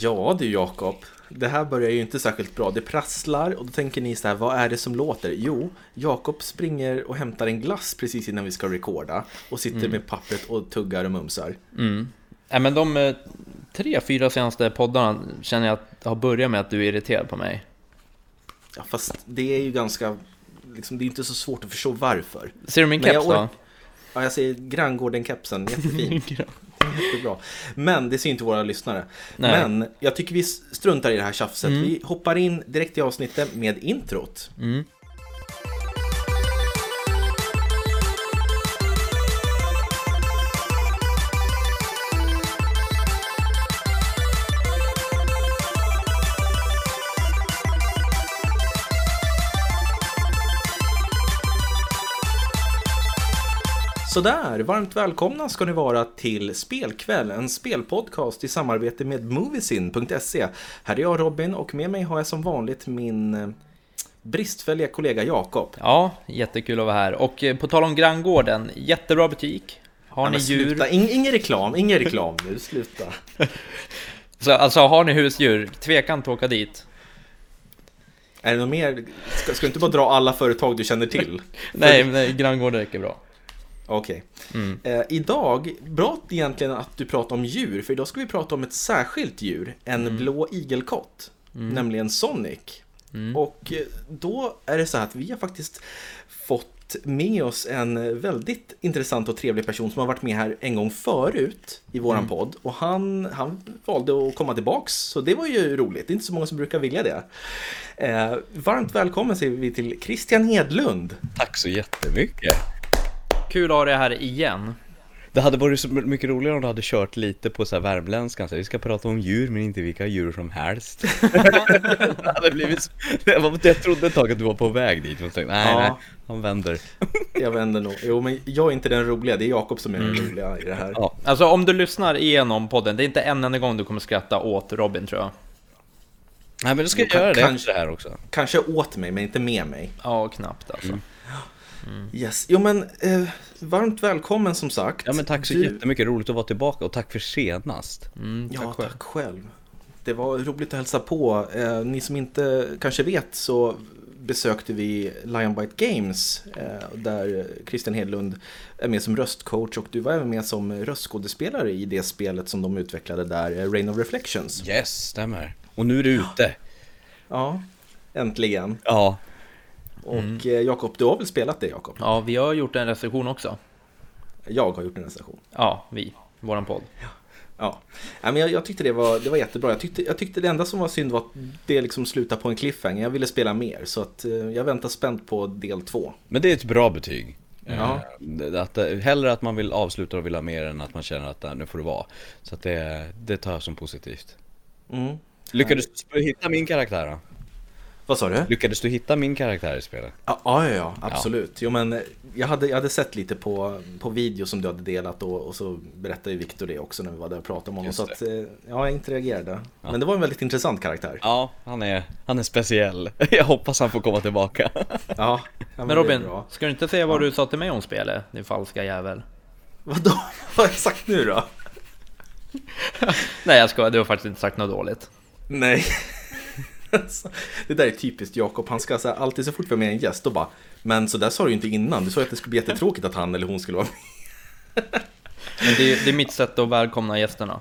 Ja du Jakob, det här börjar ju inte särskilt bra. Det prasslar och då tänker ni så här, vad är det som låter? Jo, Jakob springer och hämtar en glass precis innan vi ska recorda och sitter Mm. med pappret och tuggar och mumsar. Nej, men de eh, tre, fyra senaste poddarna känner jag att har börjat med att du är irriterad på mig. Ja, fast det är ju ganska, liksom, det är inte så svårt att förstå varför. Ser du min keps då? Ja, jag säger Granngården-kepsen, jättefin. Jättebra. Men det ser inte våra lyssnare. Nej. Mm. Men jag tycker vi struntar i det här tjafset. Vi hoppar in direkt i avsnittet med introt. Sådär, varmt välkomna ska ni vara till Spelkväll, en spelpodcast i samarbete med Moviesin.se. Här är jag Robin och med mig har jag som vanligt min eh, bristfälliga kollega Jakob. Ja, jättekul att vara här. Och eh, på tal om granngården, jättebra butik. Har Ja, ni djur? Sluta, In, ingen reklam, ingen reklam nu, sluta. Så, alltså har ni husdjur, tveka inte att åka dit. Är det något mer? Ska, ska du inte bara dra alla företag du känner till? Nej, nej granngården räcker bra. Okej. Mm. Eh, idag, bra egentligen att du pratar om djur, för idag ska vi prata om ett särskilt djur, en Mm. blå igelkott, nämligen Sonic. Mm. Och eh, då är det så här att vi har faktiskt fått med oss en väldigt intressant och trevlig person som har varit med här en gång förut i våran Mm. podd. Och han, han valde att komma tillbaks, så det var ju roligt. Det är inte så många som brukar vilja det. Eh, varmt välkommen säger vi till Christian Hedlund. Tack så jättemycket. Kul att ha dig här igen. Det hade varit så mycket roligare om du hade kört lite på så här värmländskan, så här, vi ska prata om djur men inte vilka djur som helst. det hade blivit så... jag, trodde ett tag att du var på väg dit, men så tänkte, nej Ja. nej, han vänder. Jag vänder nog. Jo, men jag är inte den roliga, det är Jakob som är den roliga i det här. Ja. Alltså om du lyssnar igenom podden, det är inte en enda gång du kommer skratta åt Robin tror jag. Nej men då ska jag Kan- göra det kanske- det här också. Kanske åt mig, men inte med mig. Ja, knappt alltså. Yes. Jo, men eh, varmt välkommen som sagt. Ja men tack så Du- jättemycket, roligt att vara tillbaka och tack för senast. Mm, tack Ja, själv. tack själv. Det var roligt att hälsa på. Eh, ni som inte kanske vet så besökte vi Lionbite Games eh, där Christian Hedlund är med som röstcoach och du var även med som röstskådespelare i det spelet som de utvecklade där, eh, Rain of Reflections. Yes, stämmer. Och nu är du ute. Ja, äntligen. Ja, Och eh, Jakob, du har väl spelat det Jakob? Ja, vi har gjort en recension också. Jag har gjort en recension. Ja, vi. Våran podd. Ja, Nej, men jag, jag tyckte det var, det var jättebra. Jag tyckte, jag tyckte det enda som var synd var att det liksom slutade på en cliffhanger. Jag ville spela mer, så att, eh, jag väntar spänt på del två. men det är ett bra betyg. Ja. Eh, Att, hellre att man vill avsluta och vill ha mer än att man känner att "Nej, nu får det vara. Så att det, det tar jag som positivt. Mm. Lyckades du hitta min karaktär då? Vad sa du? Lyckades du hitta min karaktär i spelet? Ja, ja, ja, absolut. Jo, men eh, jag hade, jag hade sett lite på, på video som du hade delat och, och så berättade ju Viktor det också när vi var där och pratade om honom. Så att, eh, ja, jag interagerade. Men det var en väldigt intressant karaktär. Ja, han är, han är speciell. Jag hoppas han får komma tillbaka. Ja, ja Men är Robin, ska du inte säga vad du sa till mig om spelet? Din falska jävel. Vadå? Vad har jag sagt nu då? Nej, jag ska. Du har faktiskt inte sagt något dåligt. Nej. Alltså, det där är typiskt Jakob, han ska så här, alltid så fort vi har med en gäst och bara Men så där sa du ju inte innan, du sa ju att det skulle bli jättetråkigt att han eller hon skulle vara med Men det är, det är mitt sätt att välkomna gästerna.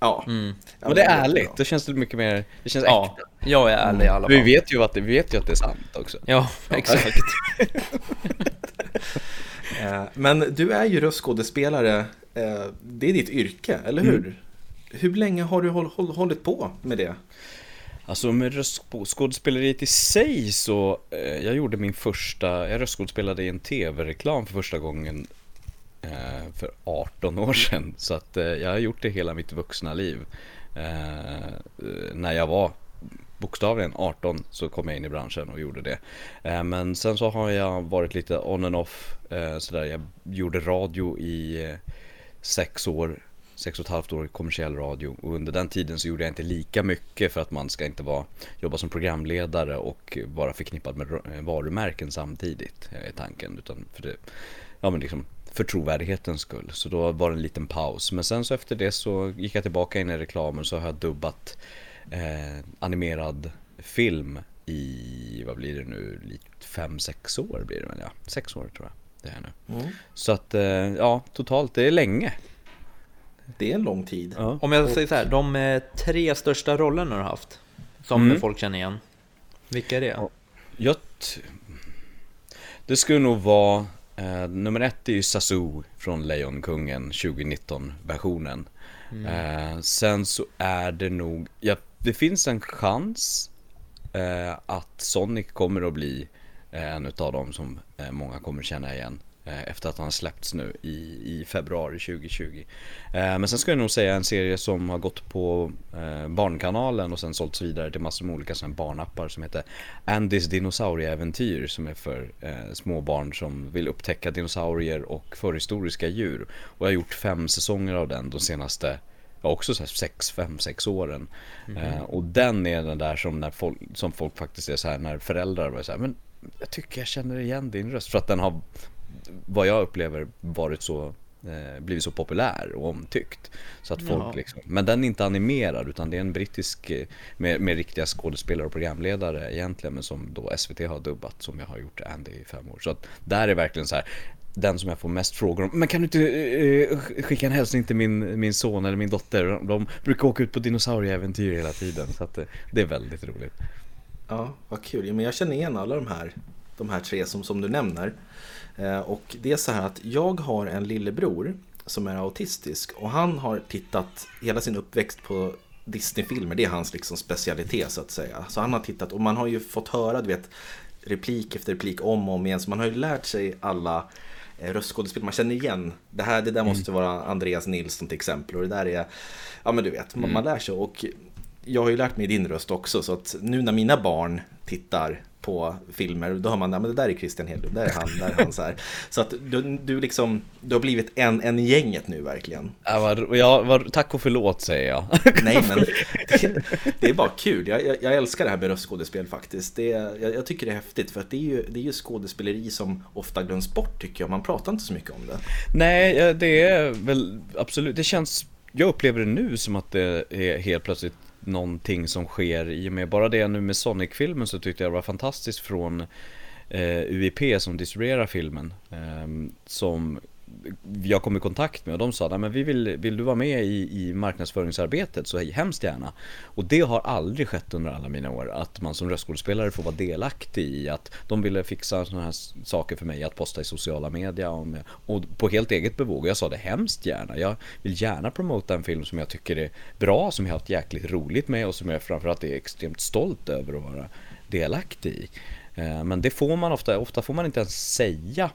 Ja, Mm. ja Men det är ärligt, då känns det mycket mer, det känns Ja, äkta. jag är ärlig i alla Vi fall. vet ju att det, vi vet ju att det är sant också. Ja, exakt. Eh, Men du är ju röstskådespelare, eh, det är ditt yrke, eller hur? Mm. Hur länge har du håll, håll, hållit på med det? Alltså med röstskådespeleriet i sig så, eh, jag gjorde min första, jag röstskådespelade i en tv-reklam för första gången eh, för 18 år sedan. Så att eh, jag har gjort det hela mitt vuxna liv. Eh, eh när jag var bokstavligen 18 så kom jag in i branschen och gjorde det. Eh, men sen så har jag varit lite on and off eh, sådär. Jag gjorde radio i eh, sex år sex och ett halvt år i kommersiell radio och under den tiden så gjorde jag inte lika mycket för att man ska inte vara, jobba som programledare och vara förknippad med varumärken samtidigt, är tanken. Utan för det, ja men liksom för trovärdighetens skull. Så då var det en liten paus. Men sen så efter det så gick jag tillbaka in i reklamen så har jag dubbat eh, animerad film i, vad blir det nu, fem, sex år blir det väl ja. Sex år tror jag det är nu. Mm. Så att, eh, ja, totalt, det är länge. Det är en lång tid. Ja. Om jag säger så här, de eh, tre största rollerna du har haft, som mm. folk känner igen, vilka är det? Jag det skulle nog vara, eh, nummer ett är ju Sasu från Lejonkungen 2019-versionen. Mm. Eh, sen så är det nog, ja, det finns en chans eh, att Sonic kommer att bli eh, en av dem som eh, många kommer känna igen. Eh, efter att han släppts nu i, i februari 2020. Eh, men sen ska jag nog säga en serie som har gått på eh, Barnkanalen och sen sålts vidare till massor med olika barnappar som heter Andys dinosaurieäventyr som är för små barn som vill upptäcka dinosaurier och förhistoriska djur. Och jag har gjort fem säsonger av den de senaste ja, också så sex, fem, sex åren. Mm -hmm. och den är den där som, när folk, som folk faktiskt är så här när föräldrar var så här, men jag tycker jag känner igen din röst för att den har vad jag upplever varit så eh, blivit så populär och omtyckt. Så att folk ja. liksom, men den är inte animerad utan det är en brittisk eh, med, med riktiga skådespelare och programledare egentligen men som då SVT har dubbat som jag har gjort Andy i fem år. Så att där är verkligen så här den som jag får mest frågor om. Men kan du inte eh, skicka en hälsning till min, min son eller min dotter? De brukar åka ut på dinosaurieäventyr hela tiden. Så att det, det är väldigt roligt. Ja, vad kul. Men jag känner igen alla de här, de här tre som, som du nämner. Eh, och det är så här att jag har en lillebror som är autistisk och han har tittat hela sin uppväxt på Disney-filmer, det är hans liksom specialitet så att säga. Så han har tittat och man har ju fått höra, du vet, replik efter replik om och om igen. Så man har ju lärt sig alla eh, röstskådespel. Man känner igen, det här det där mm. måste vara Andreas Nilsson till exempel. Och det där är, ja men du vet, man, mm. man lär sig. Och jag har ju lärt mig din röst också. Så att nu när mina barn tittar på filmer, då hör man att det där är Christian Hedlund, där är han, där är han så här. Så att du, du liksom, du har blivit en, en i gänget nu verkligen. Ja, var, ja var, tack och förlåt säger jag. Nej men, det, det är bara kul. Jag, jag, jag, älskar det här med röstskådespel faktiskt. Det, jag, jag, tycker det är häftigt för att det är, ju, det är ju skådespeleri som ofta glöms bort tycker jag. Man pratar inte så mycket om det. Nej, det är väl absolut, det känns jag upplever det nu som att det är helt plötsligt någonting som sker i och med bara det nu med Sonic-filmen så tyckte jag det var fantastiskt från eh, UIP som distribuerar filmen. Eh, som jag kom i kontakt med och de sa nej men vi vill, vill du vara med i, i marknadsföringsarbetet så hemskt gärna. Och det har aldrig skett under alla mina år att man som röstskådespelare får vara delaktig i att de ville fixa sådana här saker för mig att posta i sociala medier och, med, och på helt eget bevåg. Jag sa det hemskt gärna. Jag vill gärna promota en film som jag tycker är bra, som jag har haft jäkligt roligt med och som jag framförallt är extremt stolt över att vara delaktig i. Eh, men det får man ofta, ofta får man inte ens säga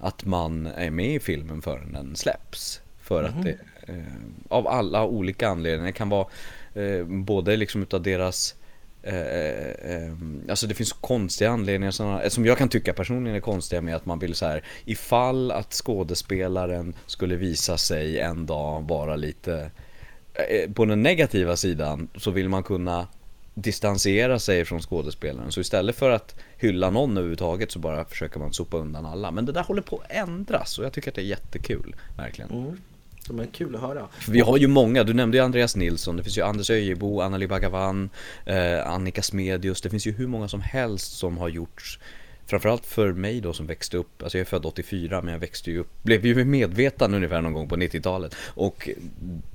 att man är med i filmen förrän den släpps. För mm att mhm. det, eh, av alla olika anledningar, det kan vara eh, både liksom utav deras eh, eh, alltså det finns konstiga anledningar som, som jag kan tycka personligen är konstiga med att man vill så här ifall att skådespelaren skulle visa sig en dag vara lite eh, på den negativa sidan så vill man kunna distansera sig från skådespelaren. Så istället för att hylla någon överhuvudtaget så bara försöker man sopa undan alla. Men det där håller på att ändras och jag tycker att det är jättekul, verkligen. Mm. Det är kul att höra. vi har ju många, du nämnde ju Andreas Nilsson, det finns ju Anders Öjebo, Anneli Bhagavan, eh, Annika Smedius, det finns ju hur många som helst som har gjort Framförallt för mig då som växte upp, alltså jag är född 84 men jag växte ju upp, blev ju medveten ungefär någon gång på 90-talet Och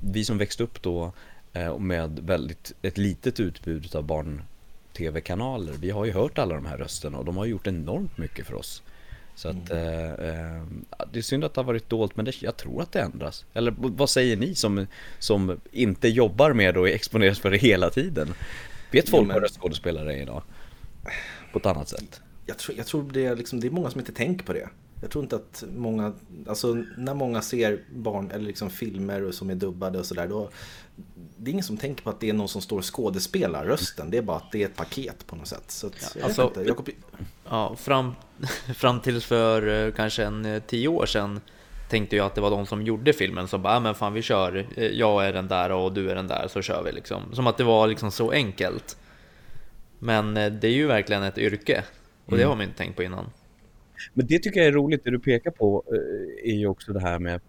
vi som växte upp då Eh, med väldigt, ett litet utbud av barn tv-kanaler. Vi har ju hört alla de här rösterna och de har gjort enormt mycket för oss. Så att mm. eh, eh det är synd att det har varit dolt men det, jag tror att det ändras. Eller vad säger ni som, som inte jobbar med och exponeras för det hela tiden? Vet folk vad röstskådespelare är idag? På ett annat sätt? Jag tror, jag tror det, är liksom, det är många som inte tänker på det. Jag tror inte att många, alltså när många ser barn eller liksom filmer som är dubbade och sådär, då det är ingen som tänker på att det är någon som står och skådespelar rösten. Det är bara att det är ett paket på något sätt. Så att, ja, alltså, Jacob... ja, fram, fram tills för eh, kanske en eh, tio år sedan tänkte jag att det var de som gjorde filmen som bara, men fan vi kör, eh, jag är den där och du är den där, så kör vi liksom. Som att det var liksom så enkelt. Men det är ju verkligen ett yrke och det mm. har man inte tänkt på innan. Men det tycker jag är roligt, det du pekar på är ju också det här med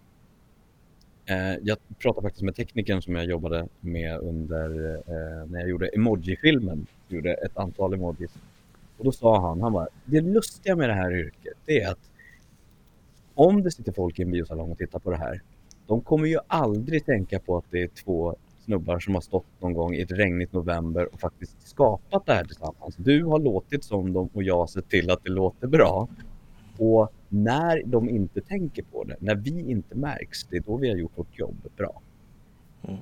Eh, jag pratade faktiskt med teknikern som jag jobbade med under eh, när jag gjorde emoji-filmen. Gjorde ett antal emojis. Och då sa han, han bara, det lustiga med det här yrket, det är att om det sitter folk i en biosalong och tittar på det här, de kommer ju aldrig tänka på att det är två snubbar som har stått någon gång i ett regnigt november och faktiskt skapat det här tillsammans. Du har låtit som dem och jag har sett till att det låter bra. Och när de inte tänker på det, när vi inte märks, det är då vi har gjort vårt jobb bra. Mm.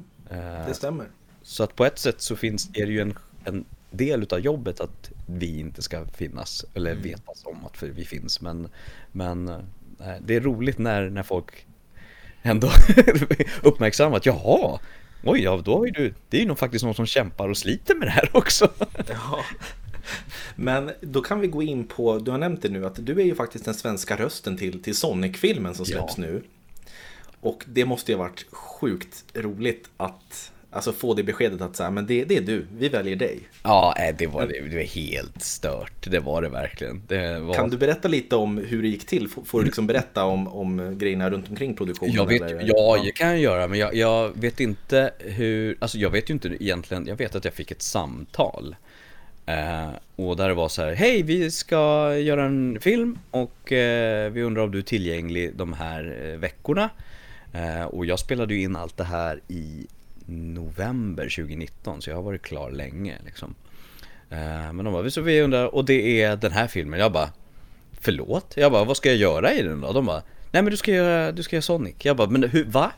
Det stämmer. Så att på ett sätt så finns, är det ju en, en del av jobbet att vi inte ska finnas eller mm. vetas om att vi finns. Men, men eh, det är roligt när, när folk ändå uppmärksammar att jaha, oj, ja, då har ju du, det är ju nog faktiskt någon som kämpar och sliter med det här också. Ja. Men då kan vi gå in på, du har nämnt det nu, att du är ju faktiskt den svenska rösten till, till Sonic-filmen som släpps ja. nu. Och det måste ju ha varit sjukt roligt att Alltså få det beskedet att så men det, det är du, vi väljer dig. Ja, det var, det var helt stört. Det var det verkligen. Det var... Kan du berätta lite om hur det gick till? Får du liksom berätta om, om grejerna runt omkring produktionen? Jag vet, eller? Ja, det kan jag göra, men jag, jag, vet inte hur, alltså jag vet ju inte egentligen, jag vet att jag fick ett samtal. Eh, och där det var så här, hej vi ska göra en film och eh, vi undrar om du är tillgänglig de här eh, veckorna. Eh, och jag spelade ju in allt det här i november 2019 så jag har varit klar länge liksom. Eh, men de bara, så vi undrar, och det är den här filmen. Jag bara, förlåt? Jag bara, vad ska jag göra i den då? De bara, nej men du ska göra, du ska göra Sonic. Jag bara, men hur, va?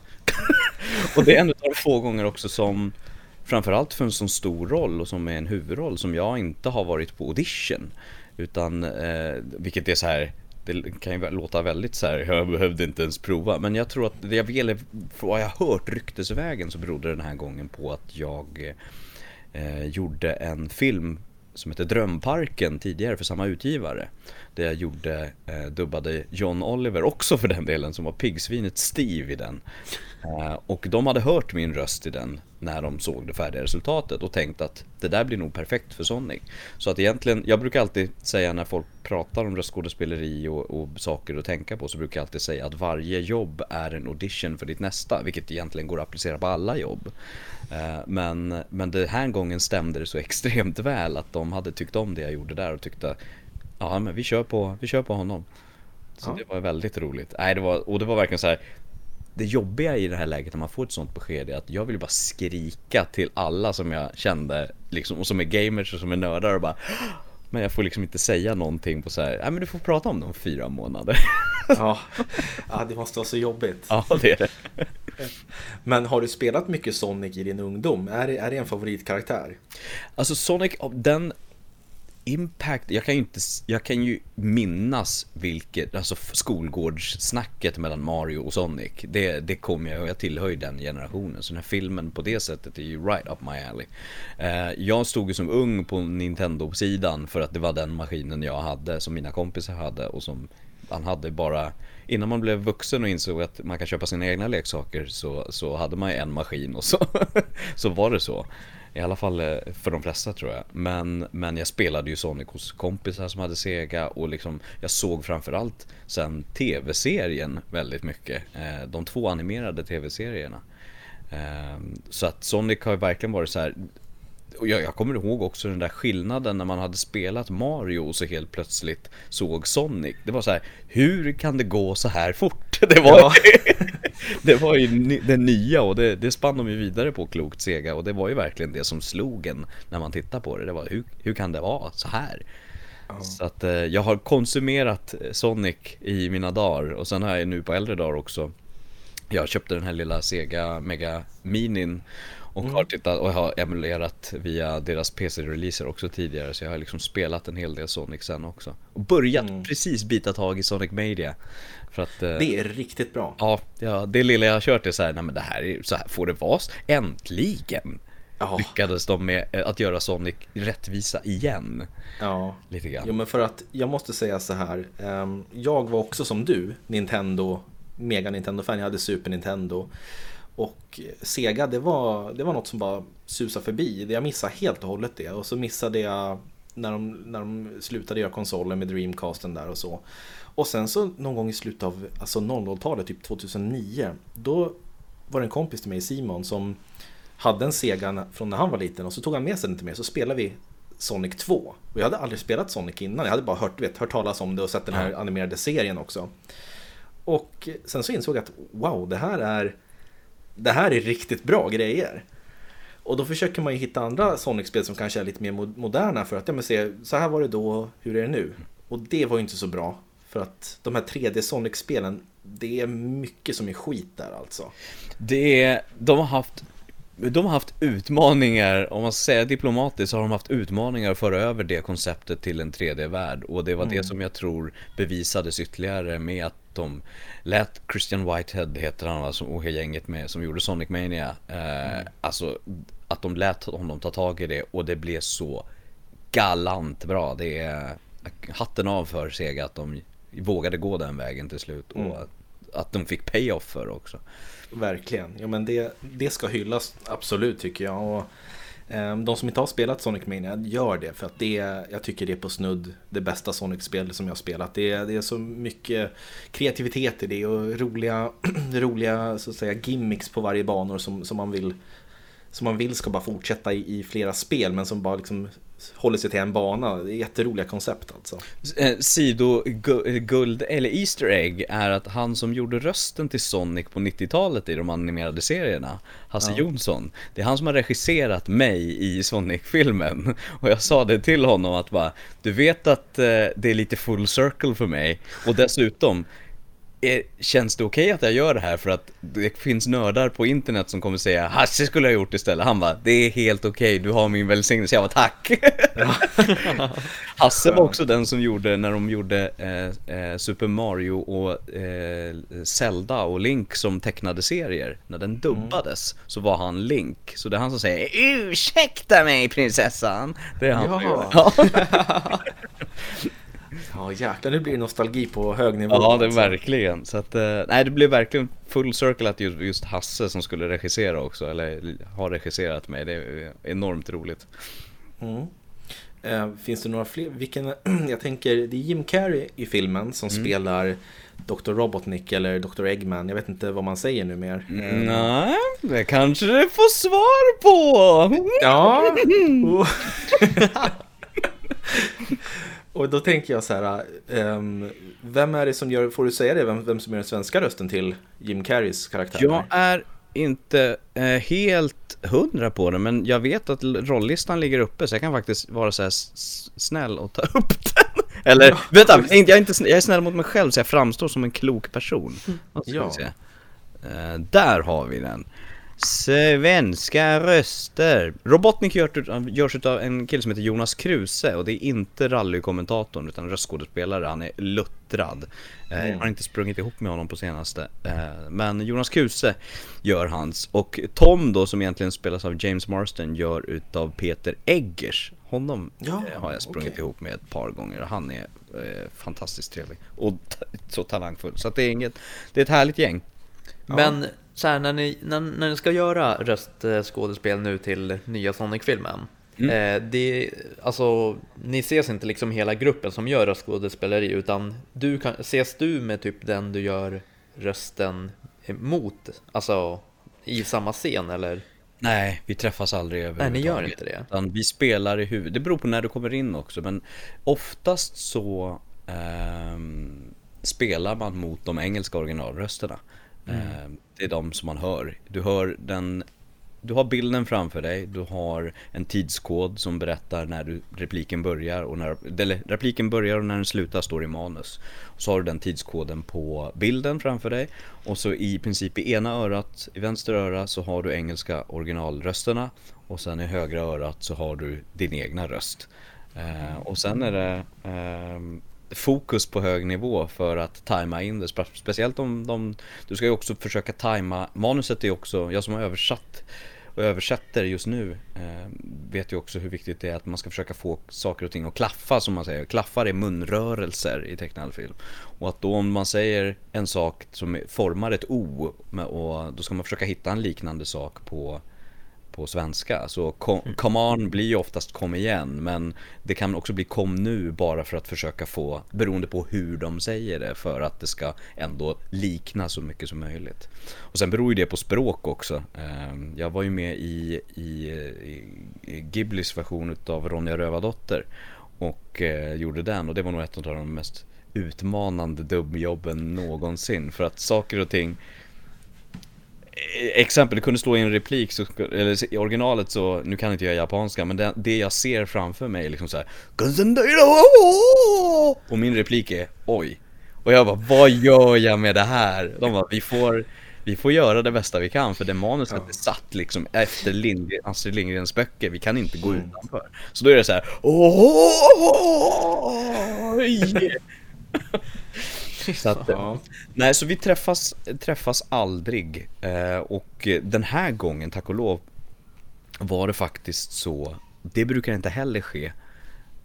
och det är en av de få gånger också som Framförallt för en sån stor roll och som är en huvudroll som jag inte har varit på audition Utan, eh, vilket är så här det kan ju låta väldigt så här, jag behövde inte ens prova. Men jag tror att det jag vill, för vad jag har hört ryktesvägen så berodde den här gången på att jag eh, gjorde en film som heter Drömparken tidigare för samma utgivare. Där jag gjorde, eh, dubbade John Oliver också för den delen som var piggsvinet Steve i den. Eh, och de hade hört min röst i den när de såg det färdiga resultatet och tänkt att det där blir nog perfekt för Sonic. Så att egentligen, jag brukar alltid säga när folk pratar om röstskådespeleri och, och saker att tänka på så brukar jag alltid säga att varje jobb är en audition för ditt nästa, vilket egentligen går att applicera på alla jobb. Eh, men, men den här gången stämde det så extremt väl att de hade tyckt om det jag gjorde där och tyckte Ja men vi kör på, vi kör på honom Så ja. det var väldigt roligt. Nej, det var, och det var verkligen så här, det jobbiga i det här läget när man får ett sånt besked är att jag vill bara skrika till alla som jag kände liksom, och som är gamers och som är nördar och bara men jag får liksom inte säga någonting på så här, nej men du får prata om det om fyra månader. Ja, ja det måste vara så jobbigt. Ja, det är det. Men har du spelat mycket Sonic i din ungdom? Är det, är det en favoritkaraktär? Alltså Sonic, den Impact, jag kan ju inte, jag kan ju minnas vilket, alltså skolgårdssnacket mellan Mario och Sonic. Det, det kommer jag, och jag tillhör ju den generationen. Så den här filmen på det sättet är ju right up my alley. Eh, jag stod ju som ung på Nintendo-sidan för att det var den maskinen jag hade, som mina kompisar hade och som han hade bara Innan man blev vuxen och insåg att man kan köpa sina egna leksaker så, så hade man ju en maskin och så, så var det så. I alla fall eh, för de flesta tror jag. Men, men jag spelade ju Sonic hos kompisar som hade Sega och liksom jag såg framförallt sen tv-serien väldigt mycket. Eh, de två animerade tv-serierna. Eh, så att Sonic har verkligen varit så här och jag, jag, kommer ihåg också den där skillnaden när man hade spelat Mario och så helt plötsligt såg Sonic. Det var så här, hur kan det gå så här fort? Det var, ja. det var ju det nya och det, det spann de ju vidare på klokt Sega och det var ju verkligen det som slog en när man tittar på det. Det var hur, hur kan det vara så här? Ja. Så att eh, jag har konsumerat Sonic i mina dagar och sen har jag nu på äldre dagar också jag köpte den här lilla Sega Mega Minin och mm. har tittat och har emulerat via deras PC-releaser också tidigare så jag har liksom spelat en hel del Sonic sen också. Och börjat mm. precis bita tag i Sonic Media. För att, eh, det är riktigt bra. Ja, ja, det lilla jag har kört är så här, nej men det här är, så här får det vara. Äntligen! Ja. Lyckades de med eh, att göra Sonic rättvisa igen. Ja, lite grann. Jo men för att jag måste säga så här. Ehm, jag var också som du, Nintendo, Mega Nintendo-fan. Jag hade Super Nintendo. Och Sega, det var, det var något som bara susade förbi. Jag missade helt och hållet det. Och så missade jag när de, när de slutade göra konsoler med Dreamcasten där och så. Och sen så någon gång i slutet av alltså 00-talet, typ 2009, då var det en kompis till mig, Simon, som hade en Sega från när han var liten och så tog han med sig den till mig så spelade vi Sonic 2. Och jag hade aldrig spelat Sonic innan, jag hade bara hört, vet, hört talas om det och sett den här animerade serien också. Och sen så insåg jag att wow, det här är det här är riktigt bra grejer. Och då försöker man ju hitta andra Sonic-spel som kanske är lite mer moderna för att ja, men se, så här var det då, hur är det nu? Och det var ju inte så bra. För att de här 3D Sonic-spelen, det är mycket som är skit där alltså. Det är, de har haft de har haft utmaningar, om man säger diplomatiskt, så har de haft utmaningar att föra över det konceptet till en 3D-värld. Och det var mm. det som jag tror bevisades ytterligare med att de lät Christian Whitehead, heter han alltså, och gänget med, som gjorde Sonic Mania. Eh, mm. Alltså, att de lät honom ta tag i det och det blev så galant bra. Det är hatten av för Sega att de vågade gå den vägen till slut. Mm. Och att de fick payoff för det också. Verkligen, ja men det, det ska hyllas absolut tycker jag. Och, eh, de som inte har spelat Sonic Mania, gör det. För att det, jag tycker det är på snudd det bästa Sonic-spel som jag har spelat. Det, det är så mycket kreativitet i det och roliga, roliga så att säga, gimmicks på varje banor som, som man vill som man vill ska bara fortsätta i, i flera spel men som bara liksom håller sig till en bana. Det är jätteroliga koncept alltså. Eh, sido guld eller Easter egg är att han som gjorde rösten till Sonic på 90-talet i de animerade serierna, Hasse ja. Jonsson, det är han som har regisserat mig i Sonic-filmen. Och jag sa det till honom att bara, du vet att eh, det är lite full circle för mig. Och dessutom, är, känns det okej okay att jag gör det här för att det finns nördar på internet som kommer säga Hasse skulle ha gjort istället. Han bara, det är helt okej, okay, du har min välsignelse. Jag bara, tack! Hasse var också den som gjorde, när de gjorde eh, eh, Super Mario och eh, Zelda och Link som tecknade serier. När den dubbades mm. så var han Link. Så det är han som säger, ursäkta mig prinsessan! Det är han ja. Ja jäklar, nu blir det nostalgi på hög nivå. Ja, det är verkligen. Så att, eh, nej, det blev verkligen full circle att just, just Hasse som skulle regissera också, eller har regisserat mig. Det är enormt roligt. Mm. Eh, finns det några fler? Vilken, jag tänker, det är Jim Carrey i filmen som mm. spelar Dr. Robotnik eller Dr. Eggman. Jag vet inte vad man säger nu mer. Mm, nej, det kanske du får svar på. Ja. Och då tänker jag så här, um, vem är det som gör, får du säga det, vem, vem som gör den svenska rösten till Jim Carreys karaktär? Jag är inte eh, helt hundra på det, men jag vet att rolllistan ligger uppe så jag kan faktiskt vara så här snäll och ta upp den. Eller, ja, vänta, jag är, inte, jag är snäll mot mig själv så jag framstår som en klok person. Ja. Eh, där har vi den. Svenska röster. Robotnik görs av en kille som heter Jonas Kruse och det är inte rallykommentatorn utan röstskådespelare. Han är luttrad. Eh, mm. Jag har inte sprungit ihop med honom på senaste. Eh, men Jonas Kruse gör hans. Och Tom då som egentligen spelas av James Marston gör utav Peter Eggers. Honom ja, eh, har jag sprungit okay. ihop med ett par gånger och han är fantastiskt trevlig. Och så talangfull. Så att det är inget, det är ett härligt gäng. Men så här, när, ni, när, när ni ska göra röstskådespel nu till nya Sonic-filmen. Mm. Eh, det, alltså, ni ses inte liksom hela gruppen som gör röstskådespeleri utan du kan, ses du med typ den du gör rösten mot, alltså i samma scen eller? Nej, vi träffas aldrig överhuvudtaget. Nej, ni gör inte det? Utan vi spelar i huvudet. Det beror på när du kommer in också, men oftast så eh, spelar man mot de engelska originalrösterna. Mm. Ehm, det är de som man hör. Du hör den du har bilden framför dig, du har en tidskod som berättar när du, repliken börjar och när, eller repliken börjar och när den slutar står i manus. Och så har du den tidskoden på bilden framför dig och så i princip i ena örat, i vänster öra så har du engelska originalrösterna och sen i högra örat så har du din egna röst. Eh, och sen är det eh, fokus på hög nivå för att tajma in det. Speciellt om de, du ska ju också försöka tajma, manuset är också, jag som har översatt och översätter just nu eh, vet ju också hur viktigt det är att man ska försöka få saker och ting att klaffa som man säger. Klaffar är munrörelser i tecknad film. Och att då om man säger en sak som formar ett O och då ska man försöka hitta en liknande sak på på svenska. Så kom, come on blir ju oftast kom igen, men det kan också bli kom nu bara för att försöka få, beroende på hur de säger det, för att det ska ändå likna så mycket som möjligt. Och sen beror ju det på språk också. Ehm, jag var ju med i, i, i Ghiblis version av Ronja Rövardotter och eh, gjorde den och det var nog ett av de mest utmanande dubbjobben någonsin för att saker och ting Exempel, det kunde stå i en replik, så, eller i originalet så, nu kan inte jag japanska men det, det jag ser framför mig är liksom såhär Och min replik är oj Och jag bara, vad gör jag med det här? De bara, vi får vi får göra det bästa vi kan för det manuset ja. är satt liksom efter Lindgren, Astrid Lindgrens böcker. Vi kan inte gå mm. utanför. Så då är det så här. så att, ja. Nej, så vi träffas, träffas aldrig. Eh, och den här gången, tack och lov, var det faktiskt så. Det brukar inte heller ske.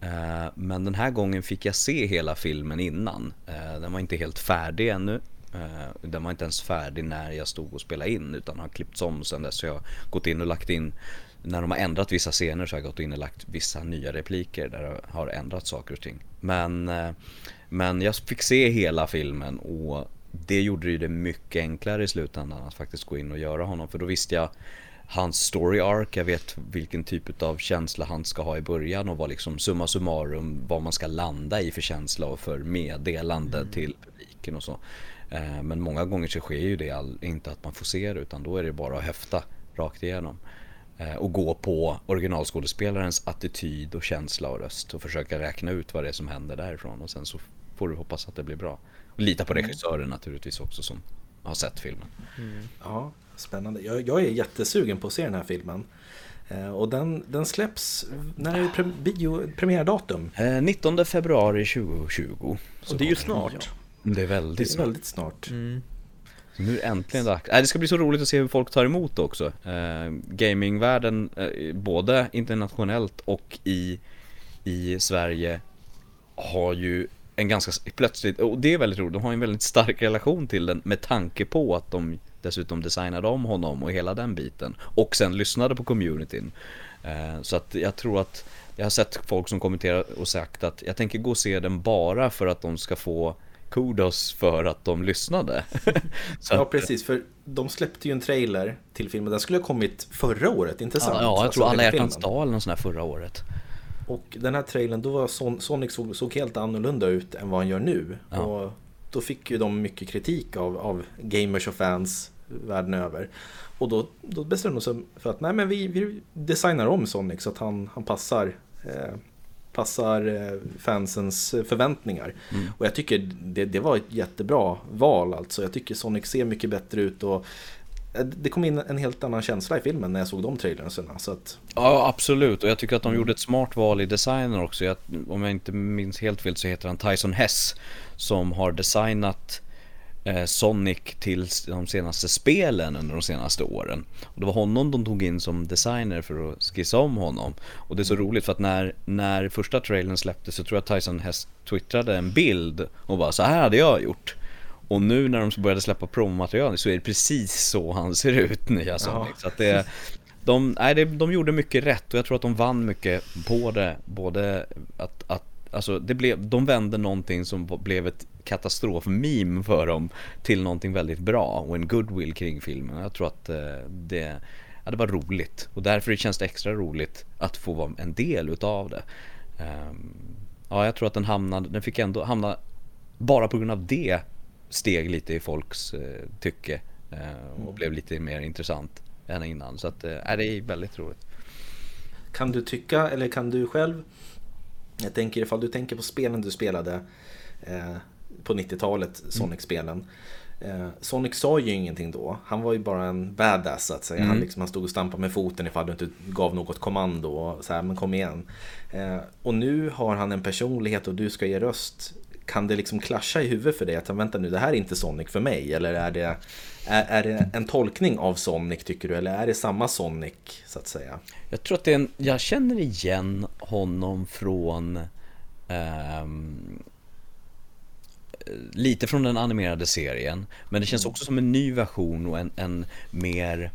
Eh, men den här gången fick jag se hela filmen innan. Eh, den var inte helt färdig ännu. Den var inte ens färdig när jag stod och spelade in utan har klippts om sen dess. Så jag har gått in och lagt in, när de har ändrat vissa scener så har jag gått in och lagt vissa nya repliker där det har ändrat saker och ting. Men, eh, men jag fick se hela filmen och det gjorde ju det mycket enklare i slutändan att faktiskt gå in och göra honom. För då visste jag hans story arc, jag vet vilken typ av känsla han ska ha i början och vad liksom summa summarum vad man ska landa i för känsla och för meddelande mm. till publiken och så. Eh, men många gånger så sker ju det all, inte att man får se det utan då är det bara att höfta rakt igenom. Eh, och gå på originalskådespelarens attityd och känsla och röst och försöka räkna ut vad det är som händer därifrån och sen så får du hoppas att det blir bra. Och lita på mm. regissören naturligtvis också som har sett filmen. Mm. Ja, spännande. Jag, jag, är jättesugen på att se den här filmen. Eh, och den, den släpps, när är pre, bio, premiärdatum? 19 februari 2020. Så det är ju snart. Det är väldigt, det är väldigt snart. Mm. Nu är det äntligen dags. Äh, det ska bli så roligt att se hur folk tar emot det också. Eh, gamingvärlden, eh, både internationellt och i, i Sverige, har ju en ganska plötsligt, och det är väldigt roligt, de har en väldigt stark relation till den med tanke på att de dessutom designade om honom och hela den biten. Och sen lyssnade på communityn. Eh, så att jag tror att jag har sett folk som kommenterar och sagt att jag tänker gå och se den bara för att de ska få kudos för att de lyssnade. ja, precis, för de släppte ju en trailer till filmen. Den skulle ha kommit förra året, inte sant? Ja, ja jag tror alltså, Alla hjärtans dag eller sån här förra året. Och den här trailern, då var Son Sonic såg, såg, helt annorlunda ut än vad han gör nu. Ja. Och då fick ju de mycket kritik av, av gamers och fans världen över. Och då, då bestämde de sig för att nej men vi, vi designar om Sonic så att han, han passar eh, passar eh, fansens förväntningar. Mm. Och jag tycker det, det var ett jättebra val alltså. Jag tycker Sonic ser mycket bättre ut och eh, det kom in en helt annan känsla i filmen när jag såg de trailerna. Så att... Ja, absolut. Och jag tycker att de gjorde ett smart val i designen också. Jag, om jag inte minns helt fel så heter han Tyson Hess. Som har designat Eh, Sonic till de senaste spelen under de senaste åren. Och det var honom de tog in som designer för att skissa om honom. Och det är så mm. roligt för att när, när första trailern släpptes så tror jag Tyson Hess twittrade en bild och bara så här hade jag gjort. Och nu när de började släppa promomaterial så är det precis så han ser ut nya Sonic. Ja. Så att det, de, nej, de gjorde mycket rätt och jag tror att de vann mycket på det. Både att, att alltså det blev, de vände någonting som blev ett katastrofmeme för dem till någonting väldigt bra och en goodwill kring filmen. Jag tror att eh, det, ja, det var roligt och därför känns det extra roligt att få vara en del utav det. Um, ja, jag tror att den hamnade, den fick ändå hamna, bara på grund av det steg lite i folks eh, tycke eh, och mm. blev lite mer intressant än innan. Så att, eh, det är väldigt roligt. Kan du tycka, eller kan du själv jag tänker ifall du tänker på spelen du spelade eh, på 90-talet, mm. Sonic-spelen. Eh, Sonic sa ju ingenting då. Han var ju bara en badass så att säga. Mm. Han, liksom, han stod och stampade med foten ifall du inte gav något kommando. Och så här, men kom igen. Eh, och nu har han en personlighet och du ska ge röst. Kan det liksom klascha i huvudet för dig att vänta nu, det här är inte Sonic för mig? Eller är det, är, är det en tolkning av Sonic tycker du? Eller är det samma Sonic så att säga? Jag tror att det är en, jag känner igen honom från um lite från den animerade serien. Men det känns mm. också som en ny version och en, en mer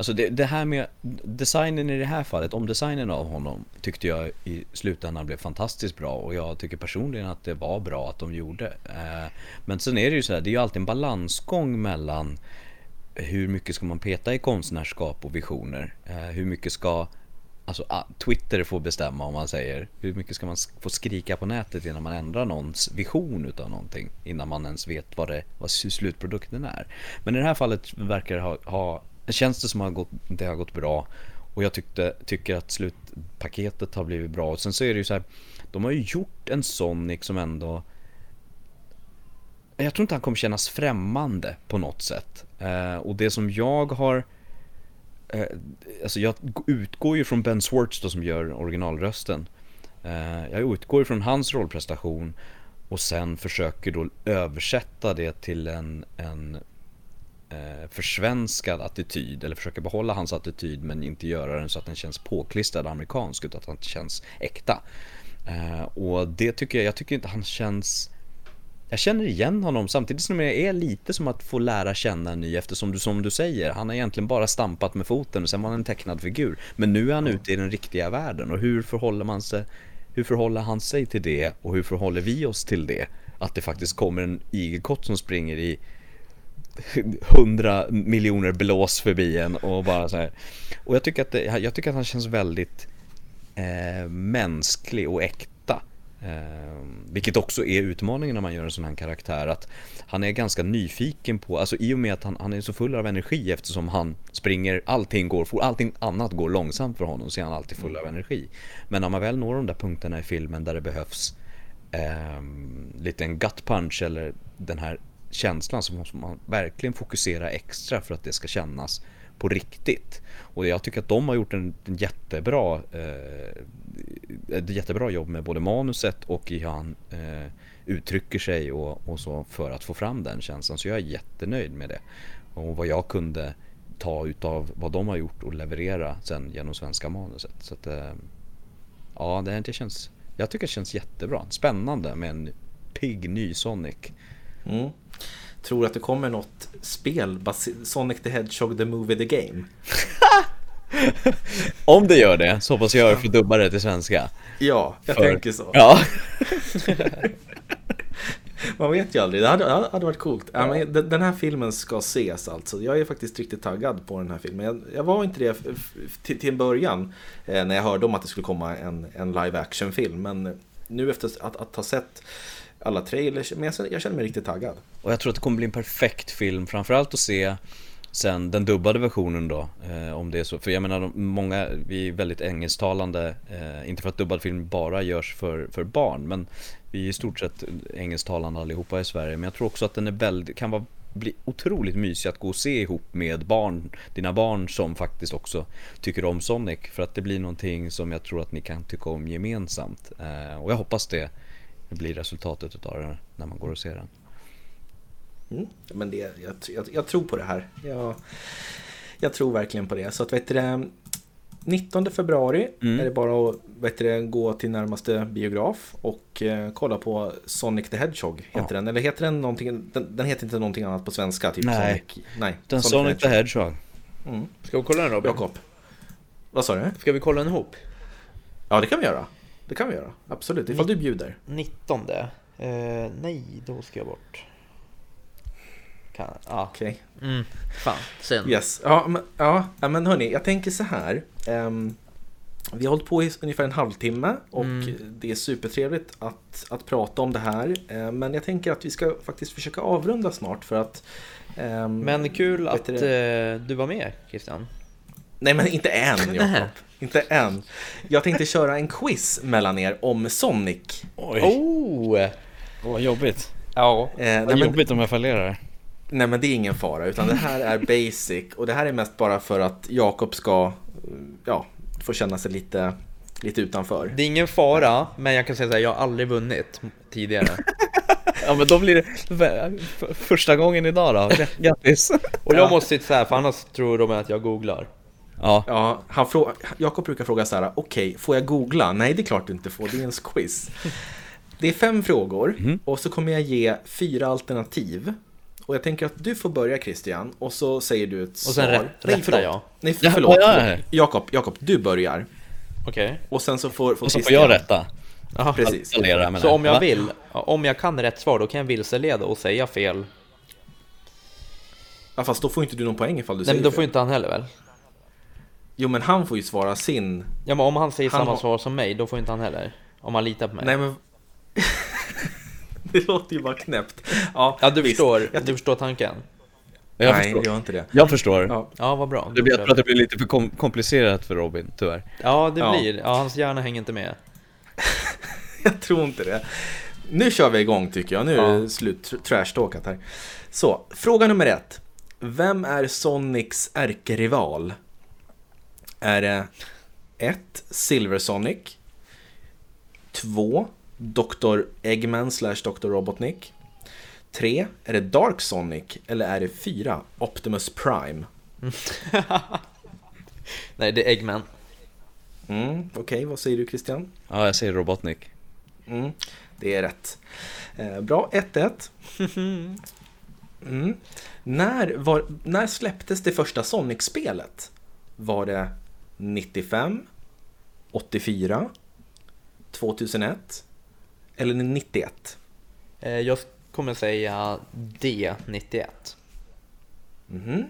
Alltså det, det här med designen i det här fallet, om designen av honom tyckte jag i slutändan blev fantastiskt bra och jag tycker personligen att det var bra att de gjorde. Eh, men sen är det ju så här, det är ju alltid en balansgång mellan hur mycket ska man peta i konstnärskap och visioner? Eh, hur mycket ska Alltså ah, Twitter får bestämma om man säger Hur mycket ska man få skrika på nätet innan man ändrar någons vision utav någonting Innan man ens vet vad, det, vad slutprodukten är Men i det här fallet verkar det ha, ha Känns det som att det har gått bra. Och jag tyckte, tycker att slutpaketet har blivit bra. Och sen så är det ju så här De har ju gjort en Sonic som ändå Jag tror inte han kommer kännas främmande på något sätt. Eh, Och det som jag har eh, alltså jag utgår ju från Ben Swartz då som gör originalrösten. Eh, jag utgår från hans rollprestation och sen försöker då översätta det till en, en eh, försvenskad attityd eller försöker behålla hans attityd men inte göra den så att den känns påklistrad amerikansk utan att den känns äkta. Eh, och det tycker jag, jag tycker inte han känns jag känner igen honom samtidigt som det är lite som att få lära känna en ny eftersom du som du säger, han har egentligen bara stampat med foten och sen var han en tecknad figur. Men nu är han ute i den riktiga världen och hur förhåller man sig, hur förhåller han sig till det och hur förhåller vi oss till det? Att det faktiskt kommer en igelkott som springer i hundra miljoner blås förbi en och bara så här. Och jag tycker att, det, jag tycker att han känns väldigt eh, mänsklig och äkta Eh, vilket också är utmaningen när man gör en sån här karaktär att han är ganska nyfiken på, alltså i och med att han, han är så full av energi eftersom han springer, allting går fort, allting annat går långsamt för honom så är han alltid full av energi. Men när man väl når de där punkterna i filmen där det behövs eh, lite en gut punch eller den här känslan så måste man verkligen fokusera extra för att det ska kännas på riktigt. Och jag tycker att de har gjort en, en jättebra, eh, ett jättebra jobb med både manuset och i hur han eh, uttrycker sig och, och, så för att få fram den känslan. Så jag är jättenöjd med det. Och vad jag kunde ta utav vad de har gjort och leverera sen genom svenska manuset. Så att, eh, ja, det, känns, jag tycker det känns jättebra. Spännande med en pigg ny Sonic. Mm tror att det kommer något spel, Sonic the Hedgehog the Movie the Game. Om det gör det så hoppas jag få dubba det till svenska. Ja, jag För... tänker så. Ja. Man vet ju aldrig, det hade, hade varit coolt. Ja. men den här filmen ska ses alltså. Jag är faktiskt riktigt taggad på den här filmen. Jag, jag var inte det till, till en början eh, när jag hörde om att det skulle komma en, en live action film. Men nu efter att, att ha sett alla trailers, men jag, jag känner mig riktigt taggad. Och jag tror att det kommer bli en perfekt film, framförallt att se sen den dubbade versionen då, eh, om det är så. För jag menar, många, vi är väldigt engelsktalande, eh, inte för att dubbad film bara görs för, för barn, men vi är i stort sett engelsktalande allihopa i Sverige. Men jag tror också att den är väldigt, kan vara bli otroligt mysig att gå och se ihop med barn, dina barn som faktiskt också tycker om Sonic. För att det blir någonting som jag tror att ni kan tycka om gemensamt. Eh, och jag hoppas det blir resultatet utav det när man går och ser den. Mm, men det, jag, jag, jag, tror på det här. Jag, jag tror verkligen på det. Så att vet du, 19 februari mm. är det bara att vet du, gå till närmaste biograf och eh, kolla på Sonic the Hedgehog. Heter ja. den. Eller heter den någonting? Den, den, heter inte någonting annat på svenska. Typ Nej, Sonic, nej den Sonic, Sonic the Hedgehog. Mm. Ska vi kolla den Robin? Jakob. Vad sa du? Ska vi kolla den ihop? Ja, det kan vi göra. Det kan vi göra, absolut. Ifall Ni du bjuder. 19. Eh, nej, då ska jag bort. Kan, ja. Okej. Mm, fan, sen. Yes. Ja, men, ja, men hörni, jag tänker så här. Um, vi har hållit på i ungefär en halvtimme och mm. det är supertrevligt att, att prata om det här. Uh, men jag tänker att vi ska faktiskt försöka avrunda snart för att... Um, men kul att uh, du var med Christian. Nej men inte än Jakob. Inte än. Jag tänkte köra en quiz mellan er om Sonic. Oj. Oh! Vad jobbigt. Ja. Eh, Vad jobbigt om jag fallerar. Nej men det är ingen fara, utan det här är basic och det här är mest bara för att Jakob ska ja, få känna sig lite, lite utanför. Det är ingen fara, men jag kan säga så här, jag har aldrig vunnit tidigare. ja men då blir det första gången idag då, grattis! Och jag måste sitta så här, för annars tror de att jag googlar. Ja. ja han frå- Jakob brukar fråga så här, okej, okay, får jag googla? Nej, det är klart du inte får, det är en quiz. Det är fem frågor mm. och så kommer jag ge fyra alternativ. Och jag tänker att du får börja Christian och så säger du ett Och svar. sen rä- Nej, förlåt. jag. Nej, Ja, förlåt. ja. Jakob, Jakob, du börjar. Okej. Och sen så får, får Och så får jag rätta. Jaha. Precis. Så om jag vill, om jag kan rätt svar, då kan jag vilseleda och säga fel. Ja, fast då får inte du någon poäng ifall du Nej säger men då fel. får inte han heller väl? Jo, men han får ju svara sin... Ja men om han säger Han samma har- svar som mig, då får inte han heller. Om han litar på mig. Nej, men... det låter ju bara knäppt. Ja, Ja du visst. förstår, Jag du förstår tanken. Jag Nej, förstår. gör inte det. Jag förstår. Ja. Ja vad bra. Det blir, jag tror att det blir lite för kom komplicerat för Robin, tyvärr. Ja det Ja. blir, ja hans hjärna hänger inte med. Jag tror inte det. Nu kör vi igång tycker jag. Nu är det slut tr- trashtalkat här. Så, fråga nummer ett. Vem är Sonics ärkerival? Är det 1. Silver Sonic 2. Dr. Eggman slash Dr. Robotnik 3. Är det Dark Sonic? Eller är det 4. Optimus Prime? Nej det är Eggman. Mm, Okej, vad säger du Christian? Ja, jag säger Robotnik. Mm, det är rätt. Eh, bra, 1-1. Mm. När, var, när släpptes det första Sonic-spelet? Var det 95, 84, 2001 eller 91? Eh, Jag kommer säga D91. Mhm.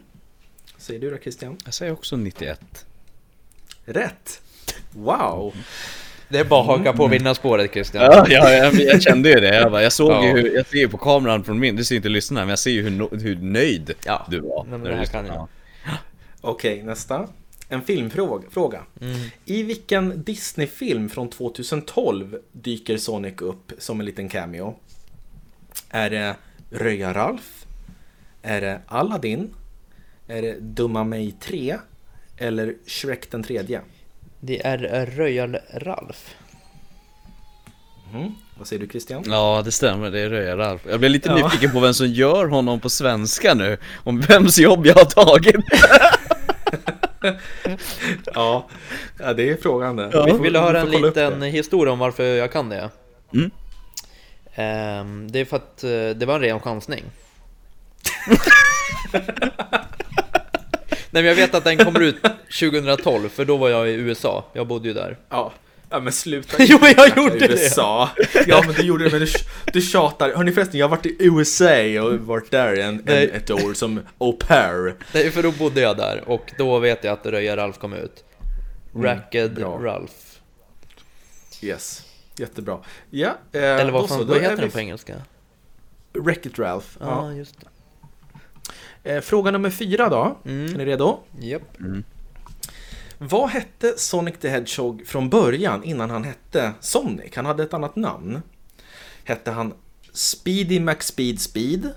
Säger du då Christian? Jag säger också 91. Rätt! Wow! Det är bara att haka på vinnarspåret Christian. Ja, ja jag, jag kände ju det. Jag, bara, jag såg Ja. ju hur, jag ser ju på kameran från min, du ser inte lyssnarna, men jag ser ju hur, hur nöjd Ja. du var. Nej, men när det du här lyssnade. kan jag. Ja. Okej, nästa. En filmfråga. Fråga. I vilken Disney-film från 2012 dyker Sonic upp som en liten cameo? Är det Röja-Ralf? Är det Aladdin? Är det Dumma mig 3? Eller Shrek den tredje? Det är Röjal-Ralf. Mhm. Vad säger du Christian? Ja, det stämmer, det är Röja-Ralf. Jag blev lite Ja. nyfiken på vem som gör honom på svenska nu. Om vems jobb jag har tagit. Ja, ja det är frågan det. Ja. Vi får- Vill du höra en liten historia om varför jag kan det? Mm. Ehm, det är för att eh, det var en ren chansning. Nej men jag vet att den kommer ut 2012 för då var jag i USA, jag bodde ju där. Ja. Ja, men sluta Jo, jag gjorde det. USA. Ja, men du gjorde det, men du, du tjatar. Hörni förresten, jag har varit i USA och varit där en, en, ett år som au pair. Nej för då bodde jag där och då vet jag att Röja Ralf kom ut. Racked bra. Ralf. Yes, jättebra. Ja, eh, Eller då vad, så, fan, då vad heter vi den på engelska? Wreck-It Ralph. Ja, Ja. just det. Eh, fråga nummer fyra då. Mm. Är ni redo? Japp. Vad hette Sonic the Hedgehog från början innan han hette Sonic? Han hade ett annat namn. Hette han Speedy McSpeed Speed?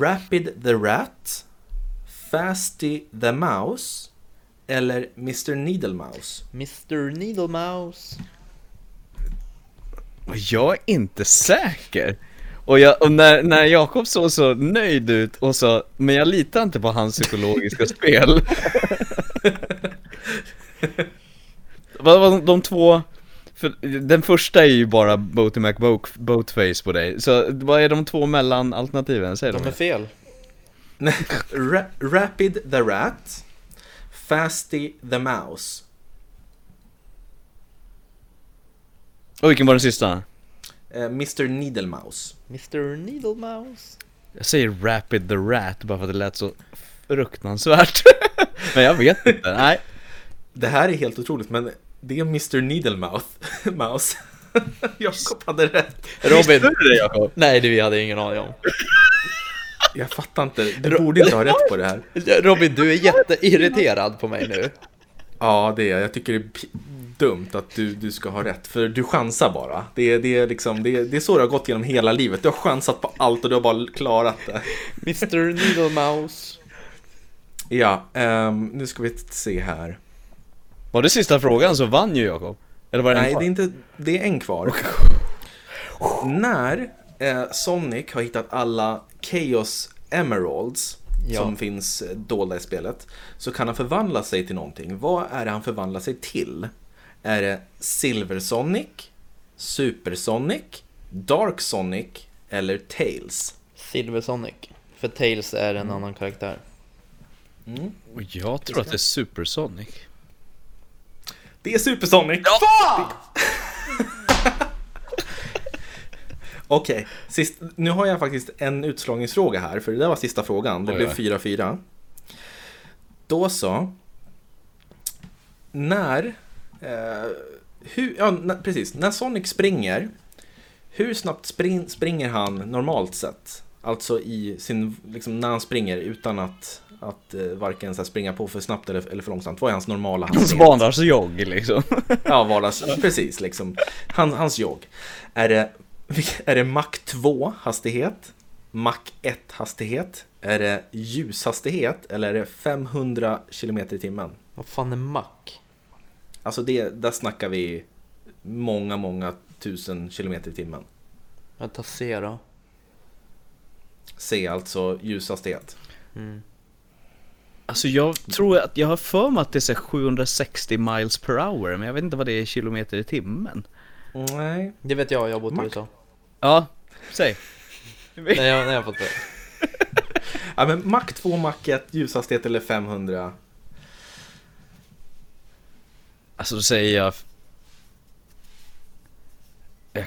Rapid the Rat? Fasty the Mouse? Eller Mr Needle Mouse? Mr Needle Mouse. Jag är inte säker. Och, jag, och när, när Jakob såg så nöjd ut och så, men jag litar inte på hans psykologiska spel. Vad var de, de två, för den första är ju bara Boaty McBoatface på dig. Så vad är de två mellanalternativen? Säg De är dem. fel. Ra Rapid the Rat? Fasty the Mouse? Och vilken var den sista? Eh, Mr Needle Mouse? Mr Needle Mouse. Jag säger Rapid the Rat bara för att det lät så fruktansvärt. men jag vet inte, nej. Det här är helt otroligt, men det är Mr Needle Mouth, Mouse. Jakob hade rätt. Robin. Visste du det Jakob? Nej, det vi hade ingen aning om. Jag fattar inte, du borde inte ha rätt på det här. Robin, du är jätteirriterad på mig nu. Ja, det är jag. Jag tycker det är dumt att du, du ska ha rätt, för du chansar bara. Det är, det, är liksom, det, är, det är så det har gått genom hela livet. Du har chansat på allt och du har bara klarat det. Mr Needle Mouse. Ja, ehm, nu ska vi se här. Var det sista frågan så vann ju Jakob. Eller var det en Nej, kvar? det är inte, det är en kvar. När eh, Sonic har hittat alla Chaos Emeralds Ja. som finns eh, dolda i spelet så kan han förvandla sig till någonting. Vad är det han förvandlar sig till? Är det Silver Sonic, Super Sonic, Dark Sonic eller Tails? Silver Sonic. För Tails är en annan karaktär. Mm. Och jag tror att det är Supersonic. Det är Supersonic! Okej, sist, nu har jag faktiskt en utslagningsfråga här, för det där var sista frågan. Det blev oj. 4-4. Då så. När... Eh, hur, ja, när, precis. När Sonic springer, hur snabbt spring, springer han normalt sett? Alltså i sin, liksom när han springer utan att, att eh, varken så här, springa på för snabbt eller, eller för långsamt. Vad är hans normala hastighet? Svandarsjogg liksom. Ja, vardags, precis liksom. Han, hans jogg. Är det, är det Mach 2 hastighet? Mach 1 hastighet? Är det ljushastighet? Eller är det 500 km i timmen? Vad fan är mack? Alltså det, där snackar vi många, många tusen kilometer i timmen. Jag tar C då. C alltså ljushastighet. Mm. Alltså jag tror att jag har för mig att det är så här 760 miles per hour, men jag vet inte vad det är i kilometer i timmen. Nej. Det vet jag, jag har bott i. USA. Ja, säg. Nej, jag, nej, jag har fått det. Ja, men Mach 2, Mach 1, ljushastighet eller 500? Alltså då säger jag... Jag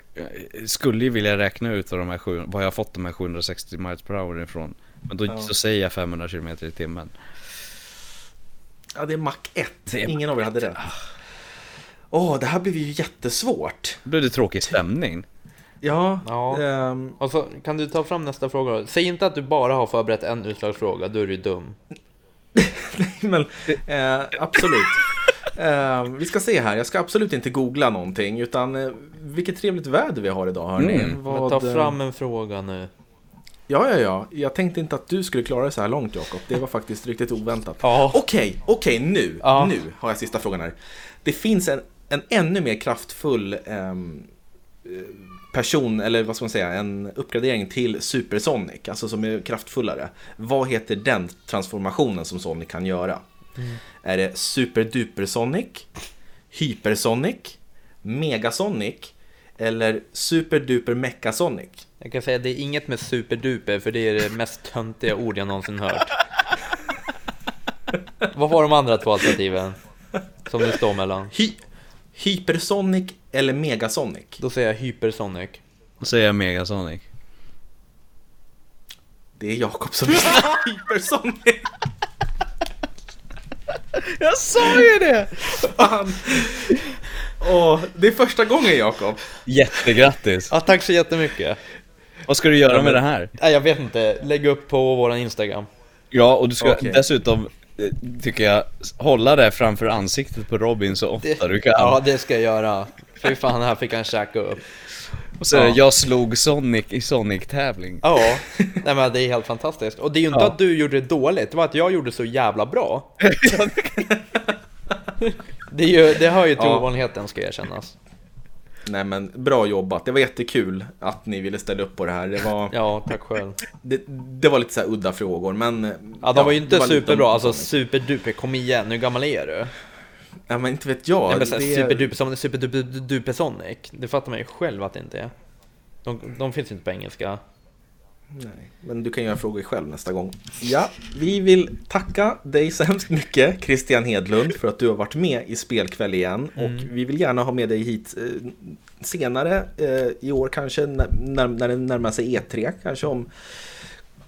jag skulle ju vilja räkna ut vad, de här sju, vad jag har fått de här 760 miles per hour ifrån. Men då, Ja. så säger jag 500 km i timmen. Ja, det är Mach 1. Det är Ingen av er hade rätt. Åh, det här blev ju jättesvårt. Då blir det tråkig stämning. Ja, Ja. ehm, Och så kan du ta fram nästa fråga då? Säg inte att du bara har förberett en utslagsfråga, då är du dum. men eh, absolut. Eh, vi ska se här, jag ska absolut inte googla någonting utan eh, vilket trevligt väder vi har idag hörni. Mm. Vad, ta eh, fram en fråga nu. Ja, ja, ja. Jag tänkte inte att du skulle klara det så här långt Jakob. Det var faktiskt riktigt oväntat. Ja. Okej, okej nu, Ja. nu har jag sista frågan här. Det finns en, en ännu mer kraftfull ehm, eh, person, eller vad ska man säga, en uppgradering till Supersonic, alltså som är kraftfullare. Vad heter den transformationen som Sonic kan göra? Är det Superduper Sonic, Hypersonic, Megasonic eller Superduper Mechasonic? Jag kan säga att det är inget med superduper, för det är det mest töntiga ord jag någonsin hört. Vad var de andra två alternativen? Som det står mellan? Hy Hypersonic eller Megasonic? Då säger jag Hypersonic. Då säger jag Megasonic. Det är Jakob som visste Hypersonic. Jag sa ju det! Fan. Åh, det är första gången Jakob. Jättegrattis! Ja, tack så jättemycket. Vad ska du göra med det här? Nej, jag vet inte. Lägg upp på våran Instagram. Ja, och du ska Okej. dessutom, eh, tycker jag, hålla det framför ansiktet på Robin så ofta du kan. Ja, det ska jag göra. Fy fan, här fick han käka upp. Och så är det, Ja. jag slog Sonic i Sonic-tävling. Ja, nej men det är helt fantastiskt. Och det är ju inte Ja. att du gjorde det dåligt, det var att jag gjorde så jävla bra. Det, ju, det hör ju till Ja. ovanligheten ska erkännas. Nej men bra jobbat, det var jättekul att ni ville ställa upp på det här. Det var, Ja, tack själv. det, det var lite så udda frågor men... Ja, de var ju inte var superbra, om- alltså superduper, kom igen, hur gammal är du? Ja men inte vet jag. Nej, men det- Superduper superduper duper Sonic, det fattar man ju själv att det inte är. De, de finns inte på engelska. Nej, men du kan göra frågor själv nästa gång. Ja, vi vill tacka dig så hemskt mycket Christian Hedlund för att du har varit med i Spelkväll igen. Och vi vill gärna ha med dig hit eh, senare eh, i år kanske när, när, det närmar sig E3 kanske om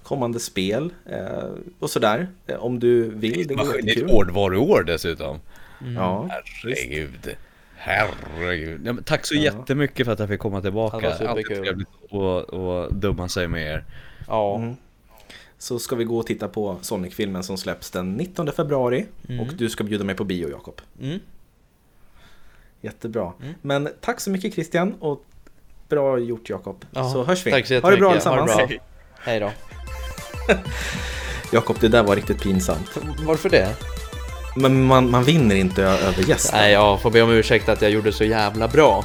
kommande spel eh, och sådär. Eh, om du vill, det Det är ett hårdvaruår dessutom. Ja, Herregud. Herregud. Ja, tack så Ja. jättemycket för att jag fick komma tillbaka. det var Alltid trevligt att att dumma sig med er. Ja, Mm. så ska vi gå och titta på Sonic-filmen som släpps den 19 februari. Och du ska bjuda mig på bio Jakob. mm. Jättebra. Men tack så mycket Christian och bra gjort Jakob. Ja, Så hörs vi. tack så ha det bra jättemycket. Ha det allesammans. bra. Hej då. Jakob, det där var riktigt pinsamt. Varför det? Men man, man vinner inte över gästen. Nej, jag får be om ursäkt att jag gjorde så jävla bra.